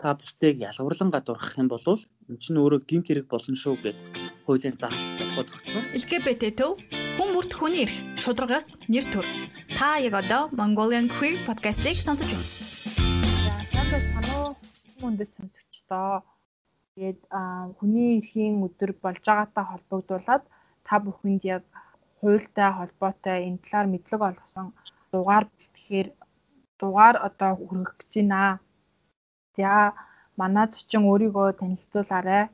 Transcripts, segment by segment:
та бусдыг ялгуурлан гадуурхах юм бол энэ чинь өөрөө гимт хэрэг болно шүү гэд хуулийн заалт болгоод өгсөн. LGBT төв хүн бүрт хүний эрх шударгаас нэр төр. Та яг одоо Mongolian Queer podcast-ыг сонсож байна. За сайн байна уу? Хүндэт сонсогчдоо. Тэгээд хүний эрхийн өдөр болж байгаатай холбогдуулаад та бүхэнд яг хуультай холбоотой энэ талаар мэдлэг олгосон дугаар тэгэхээр дугаар одоо хүргэж байна. За манай зочин өөрийгөө танилцуулаарай.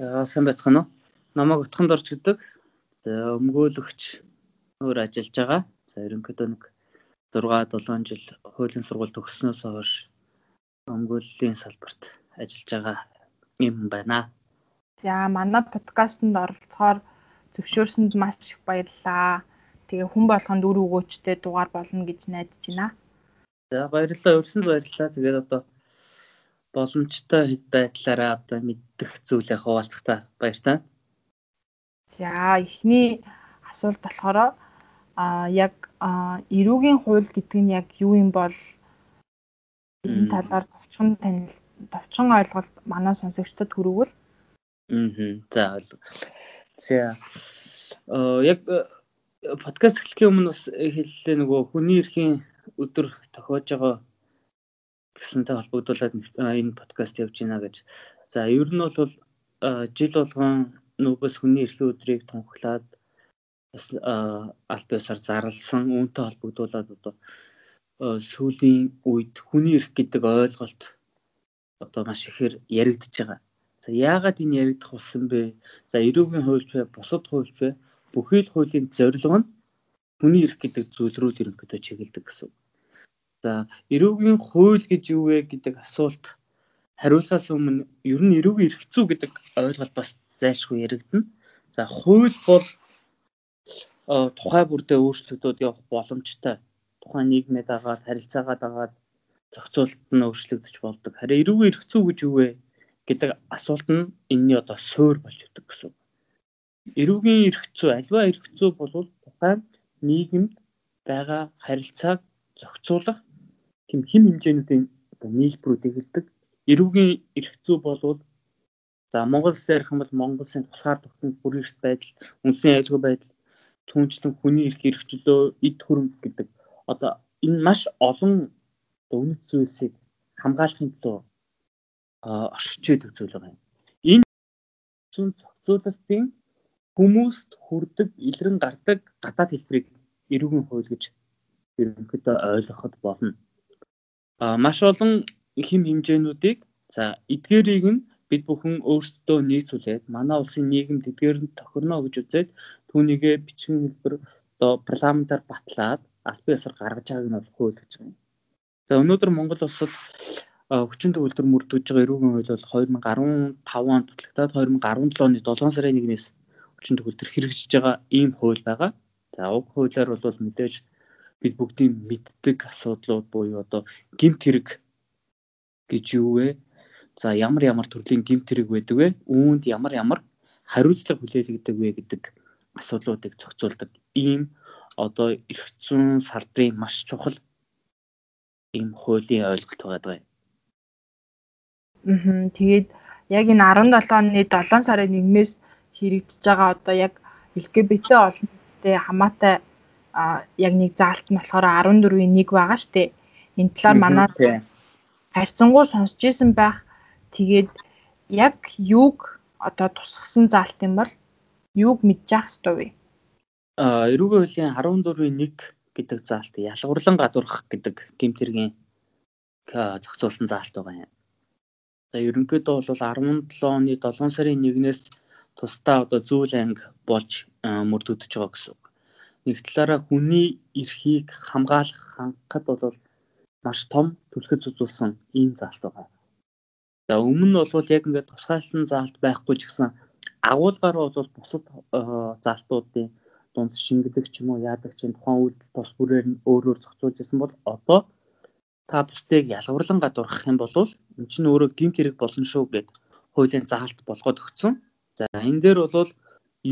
За сайн байцгаана уу? Намайг Утхан Дорж гэдэг. За өмгөөлөгч өөр ажиллаж байгаа. За ерөнхийдөө нэг 6 7 жил хуулийн сургууль төгссөнөөс хойш өмгөөллийн салбарт ажиллаж байгаа юм байна. За манай подкастэнд оролцохоор зөвшөөрсөнд маш их баярлалаа. Тэгээ хүн болгонд үр өгөөчтэй дугаар болно гэж найдаж байна. За баярлалаа. Өрсөнд баярлалаа. Тэгээд одоо боломжтой байдлаараа одоо мэддэх зүйлээ хуваалцахтаа баяртай. За эхний асуулт болохоор а яг эрүүгийн хууль гэдэг нь яг юу юм бол? Энэ талаар товчхон танил товчхон ойлголт манай сонсогчдод хүргвэл Аа за За яг подкаст эхлэхийн өмнө бас хэллээ нөгөө хүний эрхийн өдөр тохиож байгаа гэсэнтэй холбогдуулаад энэ подкаст явж байна гэж. За ер нь бол жил болгон нүбэс хүний эрхийн өдрийг тунхаглаад бас аль биесаар зарлсан үүнтэй холбогдуулаад одоо сүүлийн үед хүний эрх гэдэг ойлголт одоо маш ихээр яригдж байгаа. За яагаад энэ яригдах болсон бэ? За эрүүгийн хуульч бай, бусад хуульч бай бүхий л хуулийн зорилго нь хүний эрх гэдэг зүйл рүү ерөнхийдөө чиглэдэг гэсэн. За эрүүгийн хууль гэж юу вэ гэдэг асуулт хариулахаас өмнө ер нь эрүүгийн эрх зүй гэдэг ойлголт бас зайлшгүй яригдана. За хууль бол тухай бүрдээ өөрчлөгдөд явах боломжтой. Тухайн нийгмээ дагаад харилцаагаа дагаад зохицуулалт нь өөрчлөгдөж болдог. Харин эрүүгийн эрх зүй гэж юу вэ гэдэг асуулт нь энэний одоо суур болж өгдөг гэсэн. Эрүүгийн эрх зүй альва эрх зүй бол тухайн нийгэмд байгаа харилцааг зохицуулах тийм хэм хэмжээнүүдийн нийлбэрүүд эгэлдэг. Эрүүгийн эрх зүй болвол за Монгол улсын ярих юм бол Монгол улсын тусгаар тогтмол бүр эрх байдал, үндсэн аюулгүй байдал, түнчлэн хүний эрх эрх чөлөө, эд хөрөнгө гэдэг одоо энэ маш олон үнэт зүйлсийг хамгаалахын тулд оршиж идэг зүйл байгаа юм. Энэ зүүн зохицуулалтын хүмүүст хүрдэг, илрэн гардаг гадаад хэлбэрийг эрүүгийн хууль гэж ерөнхийдөө ойлгоход болно. Маш олон хэм хэмжээнүүдийг за эдгээрийг нь бид бүхэн өөрсдөө нийцүүлээд манай улсын нийгэмд эдгээр нь тохирно гэж үзээд түүнийгээ бичгийн хэлбэр одоо парламентаар батлаад бие ясаар гаргаж байгааг нь бол хууль гэж байна. За өнөөдөр Монгол улсад хүчин төгөлдөр мөрдөж байгаа эрүүгийн хууль бол 2015 онд батлагдаад 2017 оны 7 сарын 1-ээс хүчин төгөлдөр хэрэгжиж байгаа ийм хууль байгаа. За уг хуулиар бол мэдээж бид бүгдийн мэддэг асуудлууд буюу одоо гимт хэрэг гэж юу вэ? За ямар ямар төрлийн гимт хэрэг байдаг вэ? Үүнд ямар ямар хариуцлага хүлээлгдэг вэ гэдэг асуудлуудыг зохицуулдаг ийм одоо эрх зүйн салбарын маш чухал ийм хуулийн ойлголт байгаа юм. Аа тэгээд яг энэ 17 оны 7 сарын 1-ээс хэрэгжиж байгаа одоо яг LGBT олон нийтэд хамаатай яг нэг заалт нь болохоор 14-ийн 1 байгаа штэ. Энэ талаар манай харьцангуй сонсч исэн байх. Тэгээд яг юг одоо тусгасан заалт юм бол юг мэдчих хэвээр вэ? Аа, эрүүгийн хуулийн 14-ийн 1 гэдэг заалт ялгуурлан гадуурхах гэдэг гэмтэргийн зохицуулсан заалт байгаа юм. За ерөнхийдөө бол 17 оны 7 сарын 1-ээс тусдаа одоо зүйл анги болж мөрдөгдөж байгаа гэсэн. Нэг талаараа хүний эрхийг хамгаалах хангахад бол маш том түлхэц үзүүлсэн ийм заалт байгаа. За өмнө нь бол яг ингээд тусгайлсан заалт байхгүй ч гэсэн агуулгаар бол бусад заалтуудын дунд шингэдэг ч юм уу яадаг чинь тухайн үйлдэл тус бүрээр нь өөрөөр зохицуулж ирсэн бол одоо та бусдыг ялгуурлан гадуурхах юм бол энэ чинь өөрөө гимт хэрэг болно шүү гэд хуулийн заалт болгоод өгсөн. За энэ дээр бол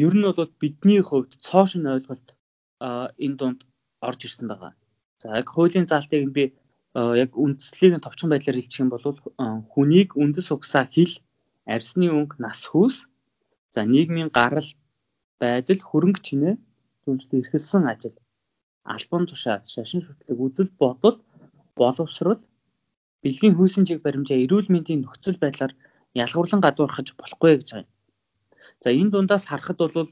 ер нь бол бидний хувьд цоошин ойлголт энэ дунд орж ирсэн байгаа. За яг хуулийн заалтыг би яг үндслийг товчхон байдлаар хэлчих юм бол хүнийг үндэс угсаа хил арсны өнгө нас хүүс за нийгмийн гарал байдал хөрөнгө чинээ түншлэн эрхэлсэн ажил альбом тушаад шашин шүтлэг үзэл бодол боловсрал бэлгийн хүйсийн чиг баримжаа эрүүл мэндийн нөхцөл байдлаар ялгуурлан гадуурхаж болохгүй гэж байгаа юм. За энэ дундаас харахад бол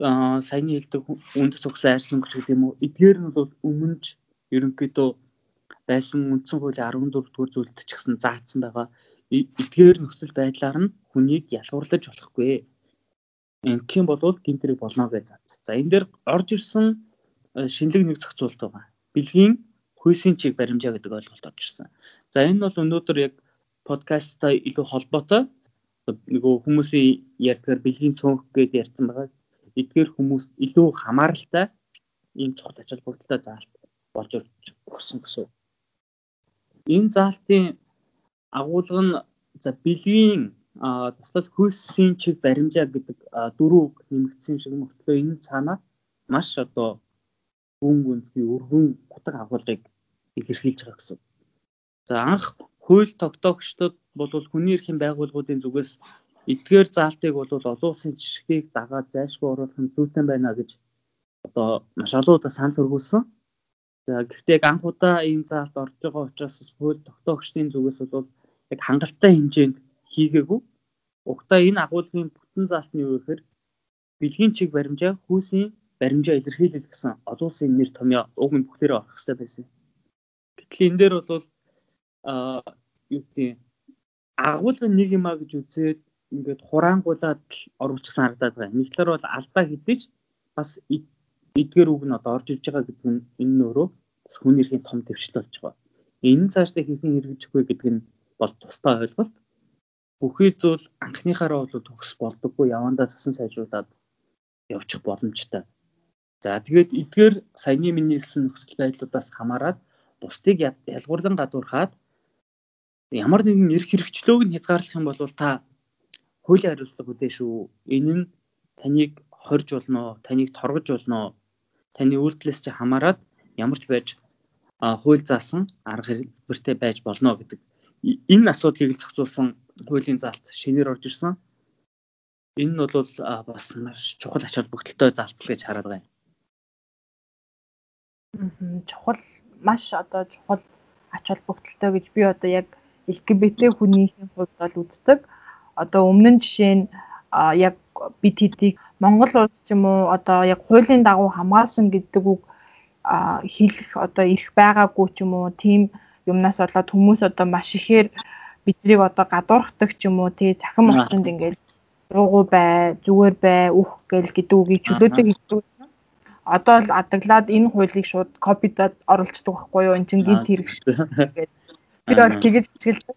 саяны хэлдэг үндэс угсаа арьсан өнгөч гэдэг юм уу эдгээр нь бол өмнөж ерөнхийдөө байсан үндсэн хуулийн 14 дугаар зүйлд ч гэсэн заасан байгаа эдгээр нөхцөл байдлаар нь хүнийг ялгуурлаж болохгүй. Ингэх юм бол гинтрийг болно гэж зац. За энэ дээр орж ирсэн шинэлэг нэг зохицуулт байгаа. Бэлгийн хүйсийн чиг баримжаа гэдэг ойлголт орж ирсэн. За энэ бол өнөөдөр яг подкасттай илүү холбоотой нөгөө хүмүүсийн ярьдгаар бэлгийн цөөнх гэдээ ярьсан байгаа. Эдгээр хүмүүс илүү хамааралтай ийм чухал ач холбогдолтой заалт болж өгсөн гэсэн. Энэ заалтын агуулга нь за бэлгийн туслал хүйсийн чиг баримжаа гэдэг дөрөв нэмэгдсэн шиг мөртлөө энэ цаанаа маш одоо гүн гүнзгий өргөн утга агуулгыг илэрхийлж байгаа гэсэн. За анх хууль тогтоогчдод бол хүний эрхийн байгууллагуудын зүгээс эдгээр заалтыг бол олон улсын жишгийг дагаад зайлшгүй оруулах нь зүйтэй байна гэж одоо маш олон удаа санал өргүүлсэн. За гэхдээ яг анх удаа ийм заалт орж байгаа учраас хууль тогтоогчдын зүгээс бол яг хангалттай хэмжээнд хийгээгүй. Угтаа энэ агуулгын бүтэн заалт нь юу гэхээр бэлгийн чиг баримжаа хүүсийн баримжаа илэрхийлэл гэсэн олон улсын нэр томьёо уг нь бүхлээрээ орох хэрэгтэй байсан. Гэтэл энэ дээр бол а юу гэдэг агуулга нэг юм а гэж үзээд ингээд хураангуулаад оруулчихсан харагдаад байгаа. Нэг талаар бол алдаа хэдэж бас эдгээр үг нь одоо орж ирж байгаа гэдэг нь энэ нөрөө бас хүний эрхийн том дэвшил болж байгаа. Энэ цаашдаа хэрхэн хэрэгжих вэ гэдэг нь бол тусдаа ойлголт. Бүхий зүйл анхныхаараа бол төгс болдоггүй явандаа засан сайжруулад явчих боломжтой. За тэгээд эдгээр саяны миний хэлсэн нөхцөл байдлуудаас хамаарат бусдыг ялгуурлан гадуурхаад ямар нэгэн эрх хэрэгчлөөг нь хязгаарлах юм бол та хуулийн хариуцлага үдээ шүү. Энэ нь таныг хорж болно, таныг торгож болно. Таны үйлдэлээс чи хамаарат ямар ч байж хууль заасан арга хэлбэртэй байж болно гэдэг энэ асуудлыг л зохицуулсан хуулийн заалт шинээр орж ирсэн. Энэ нь бол бас маш чухал ач холбогдолтой заалт гэж хараад байна. Чухал маш одоо чухал ач холбогдолтой гэж би одоо яг LGBT хүнийхээ хувьд бол үздэг. Одоо өмнө нь жишээ нь яг бид хэдийг Монгол улс ч юм уу одоо яг хуулийн дагуу хамгаалсан гэдэг үг хэлэх одоо ирэх байгаагүй ч юм уу тийм юмнаас болоод хүмүүс одоо маш ихээр биднийг одоо гадуурхдаг ч юм уу тий цахим орчинд ингээд руугу бай зүгээр бай үх гэл гэдэг үгийг чөлөөтэй хэлдэг. Одоо л адаглаад энэ хуулийг шууд копидад оруулцдаг байхгүй юу? Эн чинь гинт хэрэг шүү гэдэг би бол тэгэж хэлдэг.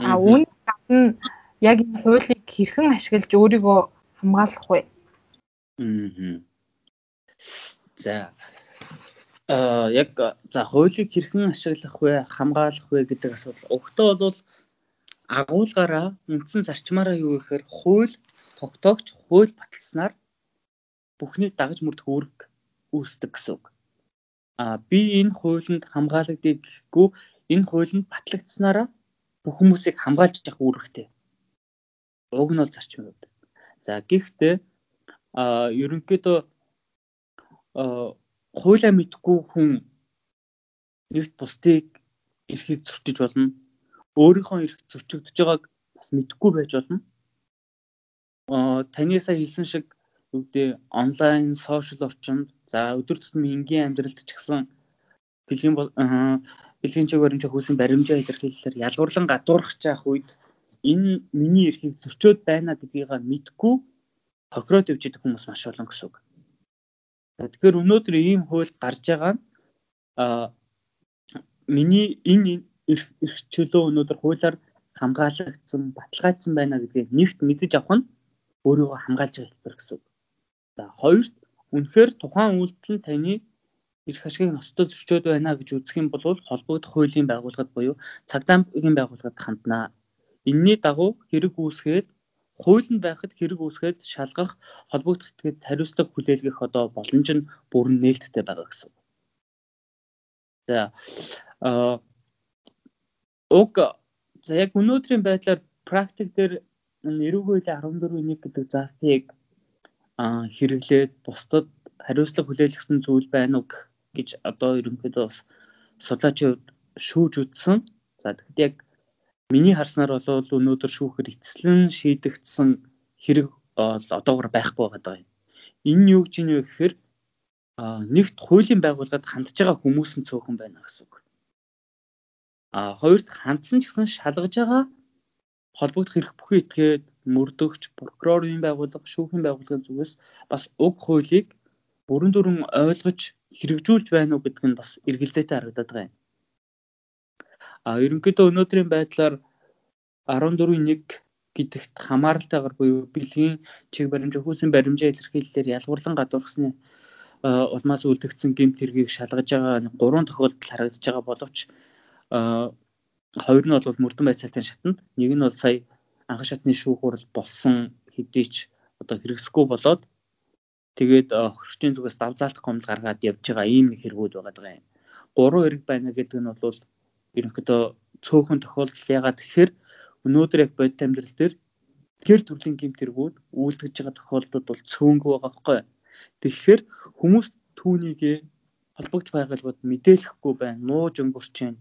А үүн гадна яг энэ хуулийг хэрхэн ашиглаж өөрийгөө хамгаалах вэ аа за а яг за хуулийг хэрхэн ашиглах вэ хамгаалах вэ гэдэг асуудал өгтөө бол агуулгаараа үндсэн зарчмаараа юу гэхээр хууль тогтоогч хууль баталснаар бүхний дагаж мөрдөх үүрэг үүсдэг гэсэн үг. А би энэ хуулинд хамгаалагдгийг гэхгүй энэ хуулинд батлагдсанараа бүх хүмүүсийг хамгаалж явах үүрэгтэй. Уг нь бол зарчим юм. За гэхдээ а ерөнхийдөө хуулиа мэдгүй хүн нэгт бусдыг эрхийг зөрчиж болно. Өөрийнхөө эрх зөрчигдөж байгааг бас мэдгүй байж болно. Аа таны сая хэлсэн шиг үгдээ онлайн, сошиал орчинд за өдөр тутмын энгийн амьдралд ч гэсэн бэлгийн бэлгийн чиг баримжаа хүйсэн баримжаа илэрхийлэлээр ялгуурлан гадуурхаж явах үед энэ миний эрхийг зөрчөөд байна гэдгийг мэдгүй хохироод явж идэх хүмүүс маш олон гэсэн үг. Тэгэхээр өнөөдөр ийм хууль гарч байгаа нь а миний энэ эрх чөлөө өнөөдөр хуулиар хамгаалагдсан, баталгаажсан байна гэдгийг нэгт мэдэж авах нь өөрийгөө хамгаалж байгаа хэлбэр гэсэн үг. За хоёрт үнэхээр тухайн үйлдэл нь таны эрх ашигыг ноцтой зөрчөөд байна гэж үзэх юм бол холбогдох хуулийн байгууллагад буюу цагдаагийн байгууллагад ханднаа. Энийний дагуу хэрэг үүсгээд хуулинд байхад хэрэг үүсгээд шалгах холбогдох этгээд хариуцлага хүлээлгэх одоо боломж нь бүрэн нээлттэй байгаа гэсэн. За уг за яг өнөөдрийн байдлаар практик дээр нэрүүгөө 14.1 гэдэг заалтыг хэрэглээд бусдад хариуцлага хүлээлгэсэн зүйл байна уу гэж одоо ерөнхийдөө бас судлаачийн хувьд шүүж үзсэн. За тэгэхэд яг миний харснаар бол өнөөдөр шүүхээр эцэслэн шийдэгдсэн хэрэг одоогор байхгүй байгаа юм. Энэ юу гэж юм гэхээр нэгт хуулийн байгууллагад хандж байгаа хүмүүс нь цөөхөн байна гэсэн үг. А хоёрт хандсан ч гэсэн шалгаж байгаа холбогдох хэрэг бүхий этгээд мөрдөгч прокурорын байгууллага, шүүхийн байгууллагын зүгээс бас уг хуулийг бүрэн дүрэн ойлгож хэрэгжүүлж байна уу гэдг нь бас эргэлзээтэй харагдаад байгаа юм. А ерөнхийдөө өнөөдрийн байдлаар 14.1 гэдэгт хамааралтайгаар буюу бэлгийн чиг баримж өхөөсөн баримжаа илэрхийлэлээр ялгуурлан гадуурхсны улмаас үлдэгдсэн гэмт хэргийг шалгаж байгаа гурван тохиолдол харагдаж байгаа боловч хоёр нь бол мөрдөн байцаалтын шатанд нэг нь бол сая анх шатны шүүх хурал болсон хэдий ч одоо хэрэгсэхгүй болоод тэгээд хөрчийн зүгээс давзаалтах гомдол гаргаад явж байгаа ийм нэг хэрэгүүд байгаа юм. Гурван хэрэг байна гэдэг нь бол ерөнхийдөө цөөхөн тохиолдол ягаад тэгэхээр өнөөдөр яг бодит амьдрал дээр тэр төрлийн гэмт хэрэгүүд үйлдэж байгаа тохиолдлууд бол цөөнгөө байгаа байхгүй. Тэгэхээр хүмүүс түүнийг холбогд байгууллагууд мэдээлэхгүй байна, нууж өнгөрч байна.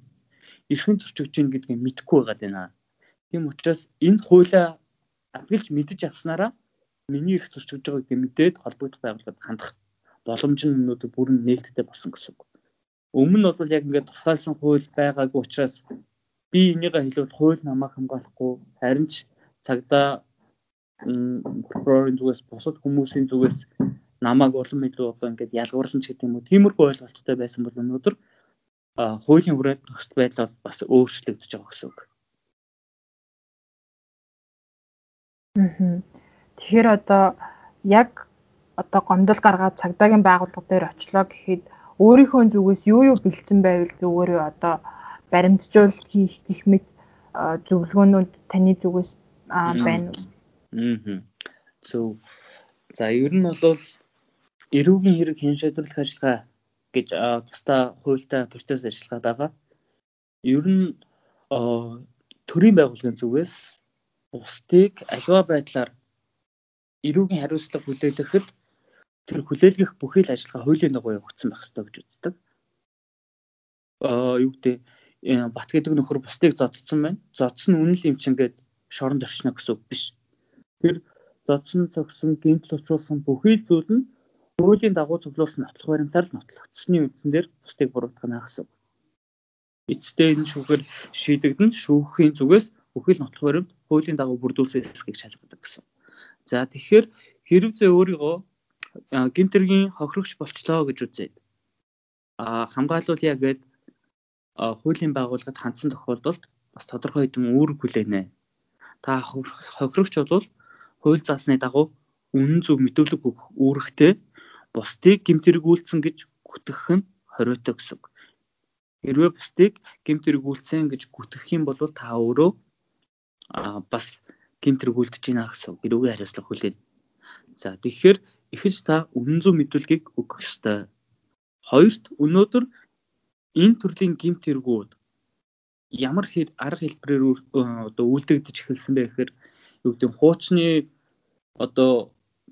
Эрхэн зөрчигдөж байна гэдгийг мэдэхгүй байгаад байна. Тийм учраас энэ хуулиа авгалж мэдэж авснараа миний эрх зөрчигдөж байгааг мэдээд холбогд байгууллагад хандах боломж нь өнөөдөр бүрэн нээлттэй болсон гэсэн үг. Өмнө нь бол яг ингээд тусгаалсан хууль байгаагүй учраас би энийгээ хэлвэл хууль намайг хамгаалахгүй. Харин ч цагдаа прокурорын зүгээс бусад хүмүүсийн зүгээс намайг улам илүү одоо ингээд ялгуурлан ч гэдэг юм уу? Тиймэрхүү ойлголттой байсан бол өнөөдөр хуулийн хүрээнд нөхцөл байдал бас өөрчлөгдөж байгаа гэсэн үг. Тэгэхээр одоо яг одоо гомдол гаргаад цагдаагийн байгууллага дээр очлоо гэхэд өөрийнхөө зүгээс юу юу бэлдсэн байвал зүгээр одоо баримтжуулалт хийх гэх мэт зөвлөгөөнүүд таны зүгээс байна уу? Аа. Зөв. За ер нь бол эрүүгийн хэрэг хэн шийдвэрлэх ажиллагаа гэж тусдаа хуультай процесс ажиллагаа байгаа. Ер нь төрийн байгууллагын зүгээс бусдыг аливаа байдлаар эрүүгийн хариуцлага хүлээлгэхэд тэр хүлээлгэх бүхий л ажиллагаа хуулийн дагуу явагдсан байх ёстой гэж үздэг. Аа юу гэдэг бат гэдэг нөхөр бусдыг зодцсон байна. Зодсон үнэн л юм чинь гээд шоронд оршно гэсэн үг биш. Тэр зодсон цогсон гэмтэл учруулсан бүхий л зүйл нь хуулийн дагуу цуглуулсан нотлох баримтаар л нотлогдсны үндсэн дээр бусдыг буруутгах нь гэсэн үг. Эцсдээ энэ шүүхээр шийдэгдэн шүүхийн зүгээс бүхий л нотлох баримт хуулийн дагуу бүрдүүлсэн эсэхийг шалгадаг гэсэн. За тэгэхээр хэрв зэ өөрийгөө гимтэргийн хохирогч болчлоо гэж үзээд а хамгаалуулъя гэд хуулийн байгууллагад хандсан тохиолдолд бас тодорхой хэдэн үүрэг хүлээнэ. Та хохирогч бол хууль заасны дагуу үнэн зөв мэдүүлэг өгөх үүрэгтэй бусдыг гимтэргүүлсэн гэж гүтгэх нь хориотой гэсэн. Хэрвээ бусдыг гимтэргүүлсэн гэж гүтгэх юм бол та өөрөө а бас гимтэргүүлдэж байна гэсэн үг. Эрүүгийн хариуцлага хүлээн. За тэгэхээр эхэж та үнэн зөв мэдүүлгийг өгөх ёстой. Хоёрт өнөөдөр энэ төрлийн гимт хэрэгүүд ямар хэд арга хэлбэрээр одоо үйлдэгдэж эхэлсэн бэ гэхээр юу гэдэг хуучны одоо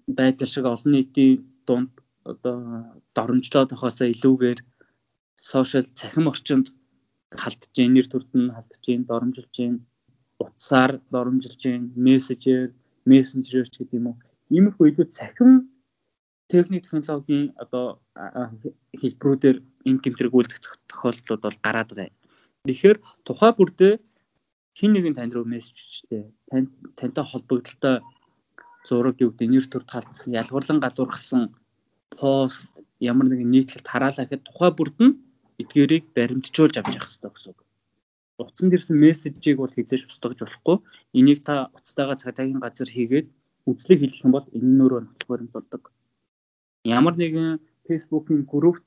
байдал шиг олон нийтийн дунд одоо доромжлоо тохоосоо илүүгээр сошиал цахим орчинд халтж гин нэр төрд нь халтж гин доромжилж гин утсаар доромжилж гин мессежээр мессенжерээр ч гэдэг юм уу иймэрхүү илүү цахим техник технологийн одоо хэлбэрүүдээр энэ гэмтрэг үйлдэх тохиолдлууд бол гараад байгаа. Тэгэхээр тухай бүрдээ хин нэгэн тань руу мессежтэй тань тантай холбогдлолтой зураг юу гэдэг нэр төр талцсан ялгуурлан гадуурхсан пост ямар нэгэн нийтлэлд хараалаа гэхэд тухай бүрд нь эдгээрийг баримтжуулж авч явах хэрэгтэй гэсэн үг. Утсан дэрсэн мессежийг бол хизээж устгаж болохгүй. Энийг та уцтайгаа цагтаагийн газар хийгээд үзлэг хийх юм бол энэ нөрөө баримт болдог. Ямар нэгэн Facebook-ийн группт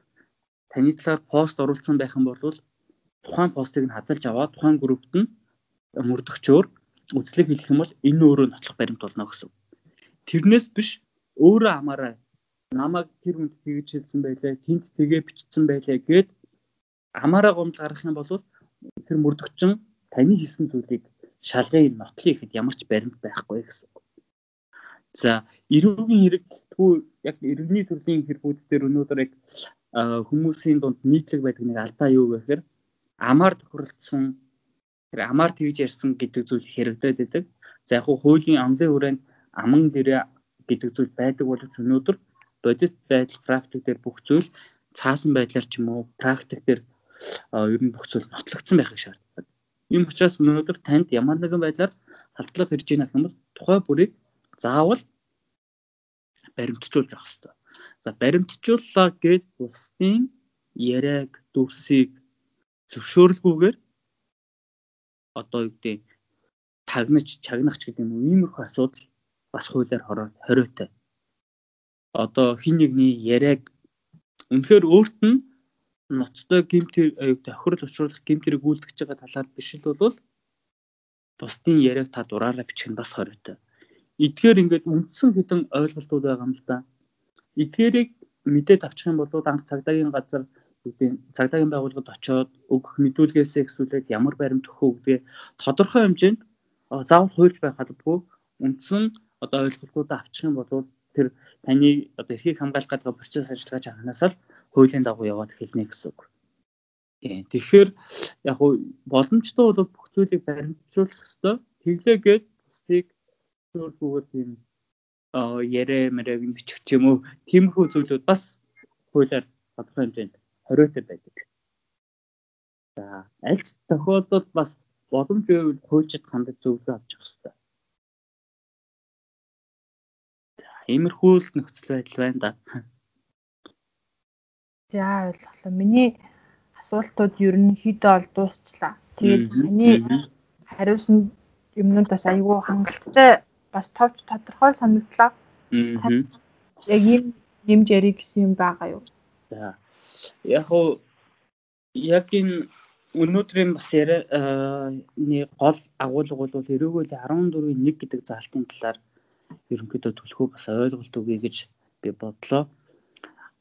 таны талаар пост оруулсан байх юм бол тухайн постыг нь хадгалж аваад тухайн группт нь мөрдөгчөөр үзлэг хийх юм бол энэ өөрөө нотлох баримт болно гэсэн. Тэрнээс биш өөрөө амаараа намайг тэр хүнд тэгж хэлсэн байлаа, тэнд тэгээ бичсэн байлаа гэд амаараа гомдол гаргах юм бол тэр мөрдөгчин таны хийсэн зүйлийг шалгын нотлох ихэд ямар ч баримт байхгүй гэсэн. За эрүүгийн хэрэгтгүү яг иргэний төрлийн хэрэгүүд дээр өнөөдөр яг хүмүүсийн дунд нийтлэг байдаг нэг алдаа юу гэхээр амаар тохиролцсон тэр амаар тэгж ярьсан гэдэг зүйл хэрэгдэд байдаг. За яг хуулийн амлын хүрээнд аман гэрээ гэдэг зүйл байдаг боловч өнөөдөр бодит байдал практик дээр бүх зүйл цаасан байдлаар ч юм уу практик дээр ер нь бүх зүйл нотлогдсон байхыг шаарддаг. Ийм учраас өнөөдөр танд ямар нэгэн байдлаар халдлага ирж байна гэх юм бол тухай бүрийг заавал баримтжуулж авах хэрэгтэй. За баримтжууллаа гэд бусдын яриаг дүрсийг зөвшөөрлгүйгээр одоо юу гэдэг тагнаж чагнах ч гэдэг юм иймэрхүү асуудал бас хуулиар хороод хориотой. Одоо хин нэгний яриаг үнэхээр өөрт нь ноцтой гимтэр тохирол учруулах гимтэрийг үйлдэж байгаа талаар биш л бол бусдын яриаг та дураараа бичих нь бас хориотой. Эдгээр ингээд үндсэн хэдэн ойлголтууд байгаа юм л да. Эдгээрийг мэдээд авчих юм бол анх цагдаагийн газар үүдийн цагдаагийн байгууллагад очоод өгөх мэдүүлгээс эсвэл ямар баримт өгөх үү гэдгээ тодорхой хэмжээнд заавал хуульж байх албагүй үндсэн одоо ойлголтуудаа авчих юм бол тэр таны одоо эрхийг хамгаалах гэдэг процесс ажиллагааж анханаас л хуулийн дагуу яваад эхэлнэ гэсэн үг. Тийм. Тэгэхээр яг уу боломжтой бол бүх зүйлийг баримтжуулах ёстой. Тэглээгээд бусдыг зөвлөгөөгөө тийм ярэ мэрэг бичих ч юм уу тиймэрхүү зүйлүүд бас хуулиар тодорхой хэмжээнд хориотой байдаг. За аль тохиолдолд бас боломж байвал хуульчид хандаж зөвлөгөө авчих хэрэгтэй. За иймэрхүү л нөхцөл байдал байна да. За ойлголоо. Миний асуултууд ерөнхийдөө ол дуусчлаа. Тэгээд таны хариулсан юмнуудаас айгүй хангалттай бас товч тодорхой санагдлаа. Яг ийм нэмж ярих гэсэн юм байгаа юу? За. Яг уу яг энэ өнөөдрийн бас ярианы гол агуулга бол эрүүгөл 14-ийн 1 гэдэг заалтын талаар ерөнхийдөө төлөхөө бас ойлголт өгье гэж би бодлоо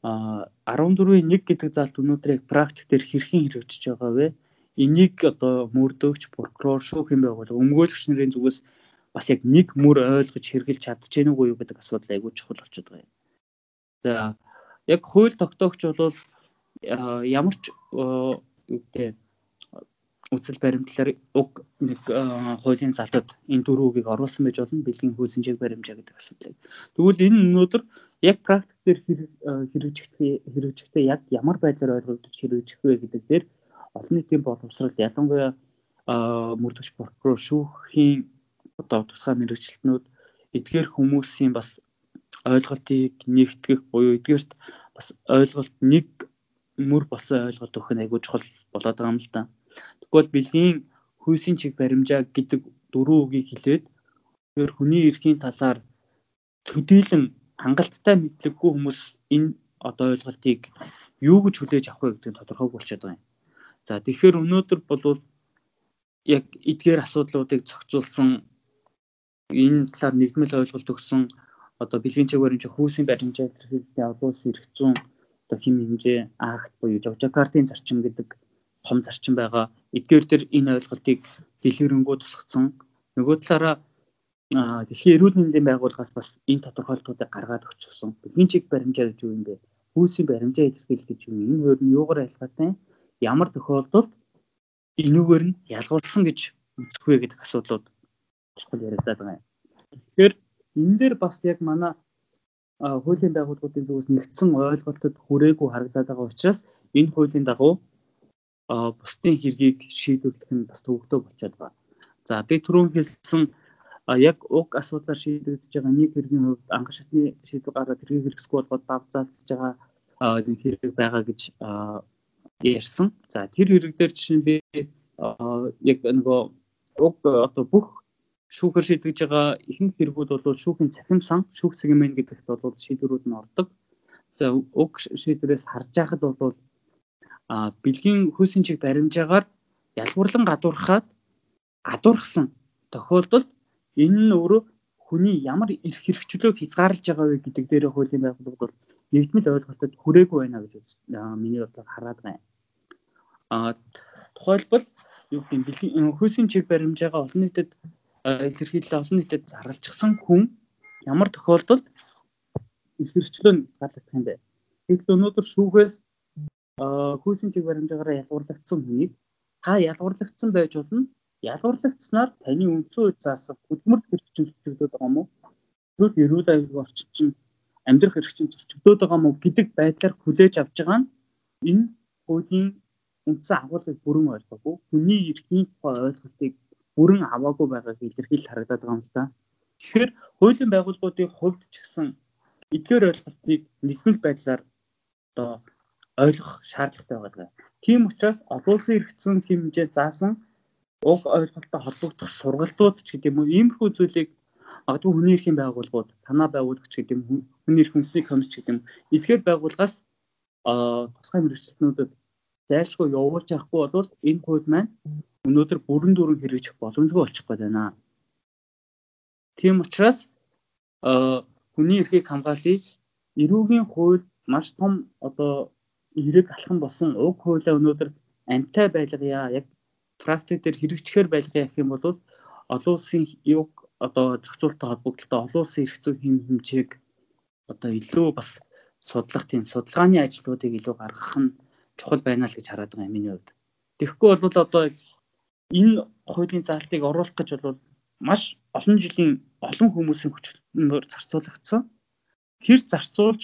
а 14-ийн 1 гэдэг залт өнөөдөр яг практик дээр хэрхэн хэрэгжиж байгаа вэ? Энийг одоо мөрдөгч, прокурор, шүүхийн байгууллага, өмгөөлөгч нарын зүгээс бас яг нэг мөр ойлгож хэрэгжилж гэнэ үгүй юу гэдэг асуудал айгүй чухал болчиход байгаа юм. За яг хууль тогтоогч бол ямар ч гэдэг үцэл баримтлаар уг нэг хуулийн залтад энэ дөрвөн үгийг оруулсан байж болно бэлгийн хүйсэнжийг баримжаа гэдэг асуудлыг. Тэгвэл энэ өнөөдөр яг практик дээр хэрэгжихдээ хэрэгжихдээ яг ямар байдлаар ойлгогдож хэрэгжих вэ гэдэг дээр олон нийтийн боловсрал ялангуяа мөрдөгч прокурор шүүхийн одоо тусгай мэрэгчлэтнүүд эдгээр хүмүүсийн бас ойлголтыг нэгтгэх буюу эдгээрт бас ойлголт нэг мөр болсон ойлголт өгөх нь айгүй чухал болоод байгаа юм л да. Тэгвэл бэлгийн хүйсийн чиг баримжаа гэдэг дөрвөн үгийг хэлээд тэр хүний эрхийн талаар төдийлөн хангалттай мэдлэггүй хүмүүс энэ одоо ойлголтыг юу гэж хүлээж авах вэ гэдэг нь тодорхой болчиход байгаа юм. За тэгэхээр өнөөдөр бол яг эдгээр асуудлуудыг зохицуулсан энэ талаар нэгдмэл ойлголт өгсөн одоо бэлгийн чиг баримжаа хүйсийн баримжаа илэрхийлэлтийн олон эрх зүйн одоо хим хэмжээ акт буюу Жогжакартын зарчим гэдэг том зарчим байгаа. Эдгээр төр энэ ойлголтыг дэлгэрэнгүй тусгацсан. Нөгөө талаараа дэлхийн эрүүл мэндийн байгууллагаас бас энэ тодорхойлолтуудыг гаргаад өгчихсөн. Бэлгийн чиг баримжаа гэж юу юм бэ? Хүүсийн баримжаа илэрхийлэх гэж юу юм? Энэ хоёр нь юугаар ялгаатай? Ямар тохиолдолд энүүгээр нь ялгуулсан гэж үзэх вэ гэдэг асуудлууд чухал яригадаад байгаа юм. Тэгэхээр энэ дээр бас яг манай хуулийн байгууллагуудын зүгээс нэгдсэн ойлголтод хүрээгүй харагдаад байгаа учраас энэ хуулийн дагуу бусдын хэргийг шийдвэрлэх нь бас төвөгтэй болчиход байна. За би түрүүн хэлсэн яг уг асуудлаар шийдэгдэж байгаа нэг хэргийн хувьд ангар шатны шийдвэр гаргаад хэргийг хэрэгсэхгүй болгоод давзаалдж байгаа нэг хэрэг байгаа гэж ярьсан. За тэр хэрэг дээр жишээ нь би яг нөгөө уг одоо бүх шүүхэр шийдэж байгаа ихэнх хэрэгүүд бол шүүхийн цахим сан, шүүх сегмент гэдэгт бол шийдвэрүүд нь ордог. За уг шийдвэрээс харж байхад бол бэлгийн хүйсийн чиг баримжаагаар ялгуурлан гадуурхаад гадуурхсан тохиолдолд энэ нь өөрөө хүний ямар эрх хэрэгчлөөг хязгаарлаж байгаа вэ гэдэг дээр хуулийн байгууллага бол нэгдмэл ойлголтод хүрээгүй байна гэж миний бодлоор хараад байна. А тухайлбал юу гэм хөөсийн чиг баримжаагаа олон нийтэд илэрхийлээ олон нийтэд зарлчихсан хүн ямар тохиолдолд илэрчлөө гарлагдах юм бэ? Тэгэхээр өнөөдөр шүүхээс хөөсийн чиг баримжаагаараа ялгуурлагдсан хүнийг та ялгуурлагдсан байж болно. Ялгуурлагдсанаар таны үндсэн үед заасан хөдөлмөр хэрэгчин зөрчигдөд байгаа мó? Зөв эрүүл аюулгүй орчин чинь амьдрах хэрэгчин зөрчигдөд байгаа мó гэдэг байдлаар хүлээж авч байгаа нь энэ хуулийн үндсэн агуулгыг бүрэн ойлгоогүй. Хүний эрхийн тухай ойлголтыг бүрэн аваагүй байгааг илэрхийлж харагдаад байгаа юм л да. Тэгэхээр хуулийн байгууллагуудын хувьд ч гэсэн эдгээр ойлголтыг нэгдмэл байдлаар одоо ойлгох шаардлагатай байгаа. Тийм учраас олон улсын эрх зүйн хэмжээ заасан уг ойлголттой холбогдох сургалтууд ч гэдэг юм уу иймэрхүү зүйлийг магадгүй хүний эрхийн байгууллагууд танаа байгуулагч гэдэг юм хүний эрх хүнсний комисс гэдэг юм эдгээр байгууллагаас тусгай мэрэгчлэнүүдэд зайлшгүй явуулж явахгүй бол энэ хууль маань өнөөдөр бүрэн дүрэн хэрэгжих боломжгүй болчих гээд байна. Тийм учраас хүний эрхийг хамгаалыг эрүүгийн хууль маш том одоо эрэг алхам болсон уг хуулиа өнөөдөр амтай байлгая яг практик дээр хэрэгжихээр байлгая гэх юм бол олон улсын юг одоо зохицуулалттай холбогдлолтой олон улсын эрх зүйн хэм хэмжээг одоо илүү бас судлах тийм судалгааны ажлуудыг илүү гаргах нь чухал байна л гэж хараад байгаа юм миний хувьд. Тэгэхгүй бол одоо энэ хуулийн заалтыг оруулах гэж бол маш олон жилийн олон хүмүүсийн хүчээр зарцуулагдсан. Тэр зарцуулж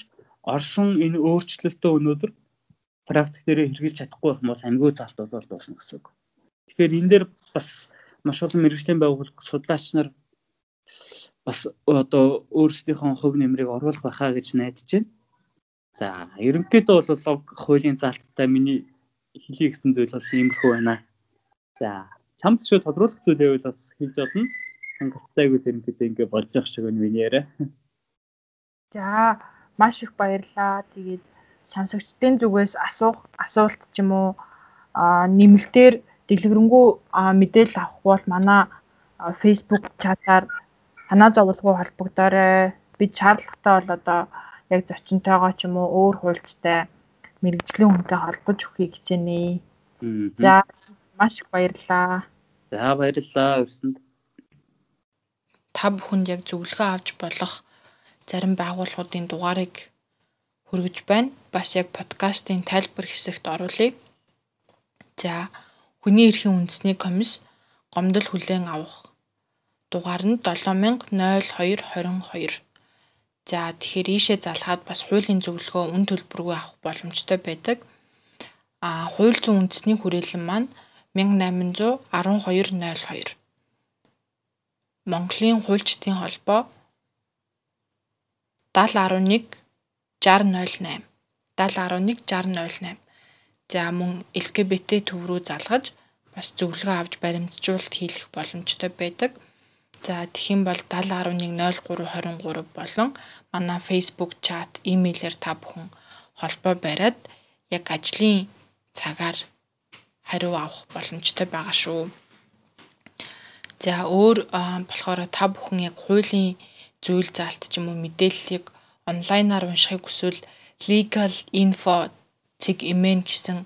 орсон энэ өөрчлөлтөө өнөөдөр практик дээр хэрэгжилж чадахгүй бол амьгүй заалт болоод дуусна гэсэн үг. Тэгэхээр энэ дээр бас маш олон мэрэгжлийн байгууллага судлаач нар бас одоо өөрсдийнхөө хөв нэмрийг оруулах байхаа гэж найдаж байна. За, ерөнхийдөө бол хуулийн заалттай миний хэлхий гэсэн зүйл бол иймэрхүү байна. За, чамд шүү тодруулах зүйл байвал бас хэлж болно. Хангалтайгүй тэрнэхэд ингэ болж явах шиг байна миний яриа. За, маш их баярлалаа. Тэгээд сонсогчдын зүгээс асуух асуулт ч юм уу нэмэлтээр дэлгэрэнгүй мэдээлэл авах бол манай Facebook чатаар санаа зовлгүй холбогдоорой. Бид шаардлагатай бол одоо яг зочинтойгоо ч юм уу өөр хуульчтай мэрэгжлийн хүнтэй холбож өгөхийг хичээнэ. За маш их баярлалаа. За баярлалаа өрсөнд. Та бүхэнд яг зөвлөгөө авч болох зарим байгууллагуудын дугаарыг хүргэж байна. Бас яг подкастын тайлбар хэсэгт оруулъя. За хүний эрхийн үндэсний комисс гомдол хүлээн авах дугаар нь 700222. За тэгэхээр ийшээ залгаад бас хуулийн зөвлөгөө үн төлбөргүй авах боломжтой байдаг. А хууль зүйн үндэсний хүрээлэн маань 1812.02. Монголын хуульчдын холбоо 7011 6008 7011 6008 За мөн LGBT төв рүү залгаж бас зөвлөгөө авч баримтжуулалт хийх боломжтой байдаг. За тэгхийн бол 70110323 болон манай Facebook чат, имэйлээр та бүхэн холбоо бариад яг ажлын цагаар хариу авах боломжтой байгаа шүү. За өөр болохоор та бүхэн яг хуулийн зүйл заалт ч юм уу мэдээллийг онлайнаар уншихыг хүсвэл legal info cig.mn гэсэн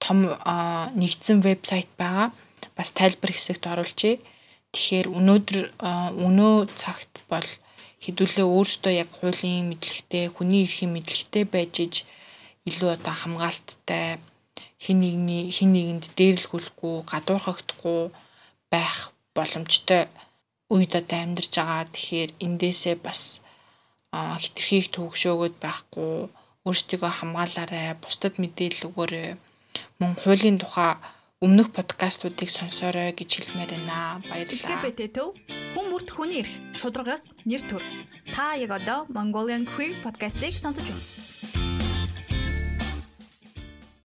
том нэгдсэн вебсайт байгаа. Бас тайлбар хэсэгт оруулжээ. Тэгэхээр өнөөдөр өнөө цагт бол хэдүүлээ өөртөө яг хуулийн мэдлэгтэй, хүний эрхийн мэдлэгтэй байж иж илүү одоо хамгаалттай хин нэгний хин нэгэнд дээрлэхүүлэхгүй, гадуурхагдахгүй байх боломжтой үед одоо амьдарч байгаа. Тэгэхээр эндээсээ бас хитрхийг төгшөөгöd байхгүй өөрсдийгөө хамгаалаарай, бусдад мэдээлэл өгөөрэй. Мөн хуулийн тухай өмнөх подкастуудыг сонсоорой гэж хэлмээр байна. Баярлалаа. LGBT төв хүн бүрт хүний эрх, шударгаас нэр төр. Та яг одоо Mongolian Queer podcast-ийг сонсож байна.